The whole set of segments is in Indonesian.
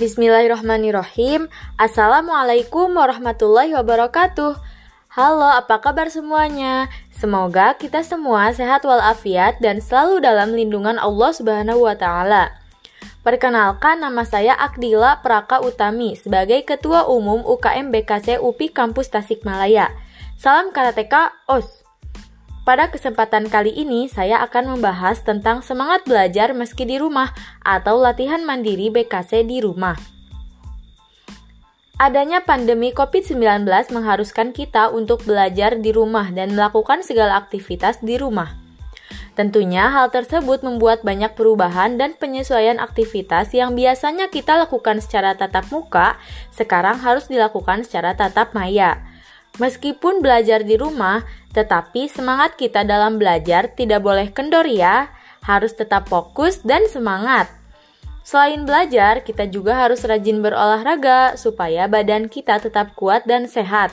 Bismillahirrahmanirrahim. Assalamualaikum warahmatullahi wabarakatuh. Halo, apa kabar semuanya? Semoga kita semua sehat walafiat dan selalu dalam lindungan Allah Subhanahu wa taala. Perkenalkan nama saya Akdila Praka Utami sebagai Ketua Umum UKM BKC UPI Kampus Tasikmalaya. Salam karateka OS. Pada kesempatan kali ini, saya akan membahas tentang semangat belajar meski di rumah atau latihan mandiri BKC di rumah. Adanya pandemi COVID-19 mengharuskan kita untuk belajar di rumah dan melakukan segala aktivitas di rumah. Tentunya hal tersebut membuat banyak perubahan dan penyesuaian aktivitas yang biasanya kita lakukan secara tatap muka, sekarang harus dilakukan secara tatap maya. Meskipun belajar di rumah, tetapi semangat kita dalam belajar tidak boleh kendor ya, harus tetap fokus dan semangat. Selain belajar, kita juga harus rajin berolahraga supaya badan kita tetap kuat dan sehat.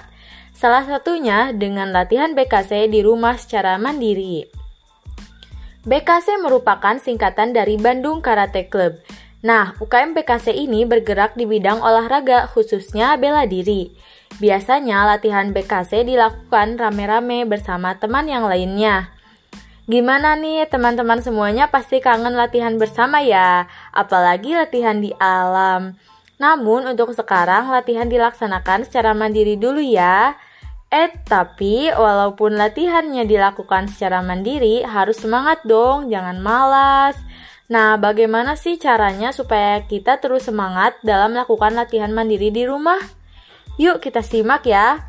Salah satunya dengan latihan BKC di rumah secara mandiri. BKC merupakan singkatan dari Bandung Karate Club. Nah, UKM BKC ini bergerak di bidang olahraga, khususnya bela diri. Biasanya latihan BKC dilakukan rame-rame bersama teman yang lainnya. Gimana nih teman-teman semuanya pasti kangen latihan bersama ya, apalagi latihan di alam. Namun untuk sekarang latihan dilaksanakan secara mandiri dulu ya. Eh, tapi walaupun latihannya dilakukan secara mandiri, harus semangat dong, jangan malas. Nah, bagaimana sih caranya supaya kita terus semangat dalam melakukan latihan mandiri di rumah? Yuk kita simak ya.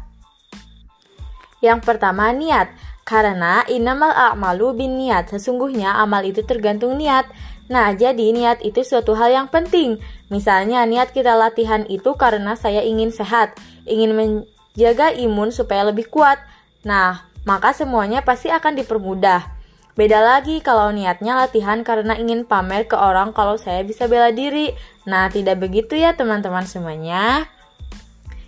Yang pertama, niat. Karena inamal a'malu bin niat. Sesungguhnya amal itu tergantung niat. Nah, jadi niat itu suatu hal yang penting. Misalnya, niat kita latihan itu karena saya ingin sehat, ingin jaga imun supaya lebih kuat. Nah, maka semuanya pasti akan dipermudah. Beda lagi kalau niatnya latihan karena ingin pamer ke orang kalau saya bisa bela diri. Nah, tidak begitu ya teman-teman semuanya.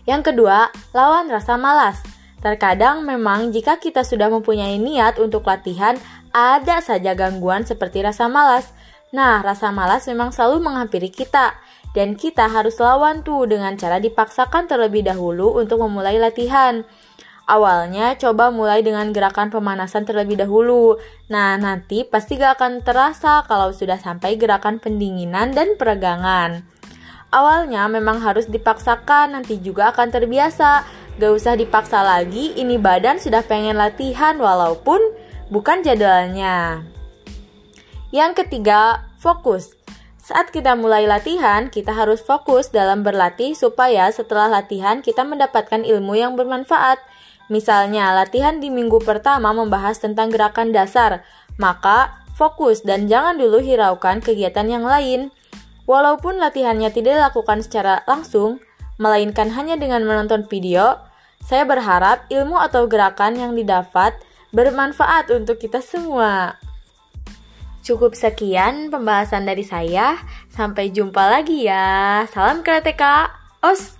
Yang kedua, lawan rasa malas. Terkadang memang jika kita sudah mempunyai niat untuk latihan, ada saja gangguan seperti rasa malas. Nah, rasa malas memang selalu menghampiri kita. Dan kita harus lawan tuh dengan cara dipaksakan terlebih dahulu untuk memulai latihan. Awalnya coba mulai dengan gerakan pemanasan terlebih dahulu. Nah, nanti pasti gak akan terasa kalau sudah sampai gerakan pendinginan dan peregangan. Awalnya memang harus dipaksakan, nanti juga akan terbiasa. Gak usah dipaksa lagi, ini badan sudah pengen latihan walaupun bukan jadwalnya. Yang ketiga, fokus. Saat kita mulai latihan, kita harus fokus dalam berlatih supaya setelah latihan kita mendapatkan ilmu yang bermanfaat. Misalnya, latihan di minggu pertama membahas tentang gerakan dasar, maka fokus dan jangan dulu hiraukan kegiatan yang lain. Walaupun latihannya tidak dilakukan secara langsung, melainkan hanya dengan menonton video, saya berharap ilmu atau gerakan yang didapat bermanfaat untuk kita semua. Cukup sekian pembahasan dari saya. Sampai jumpa lagi ya. Salam karateka. Os.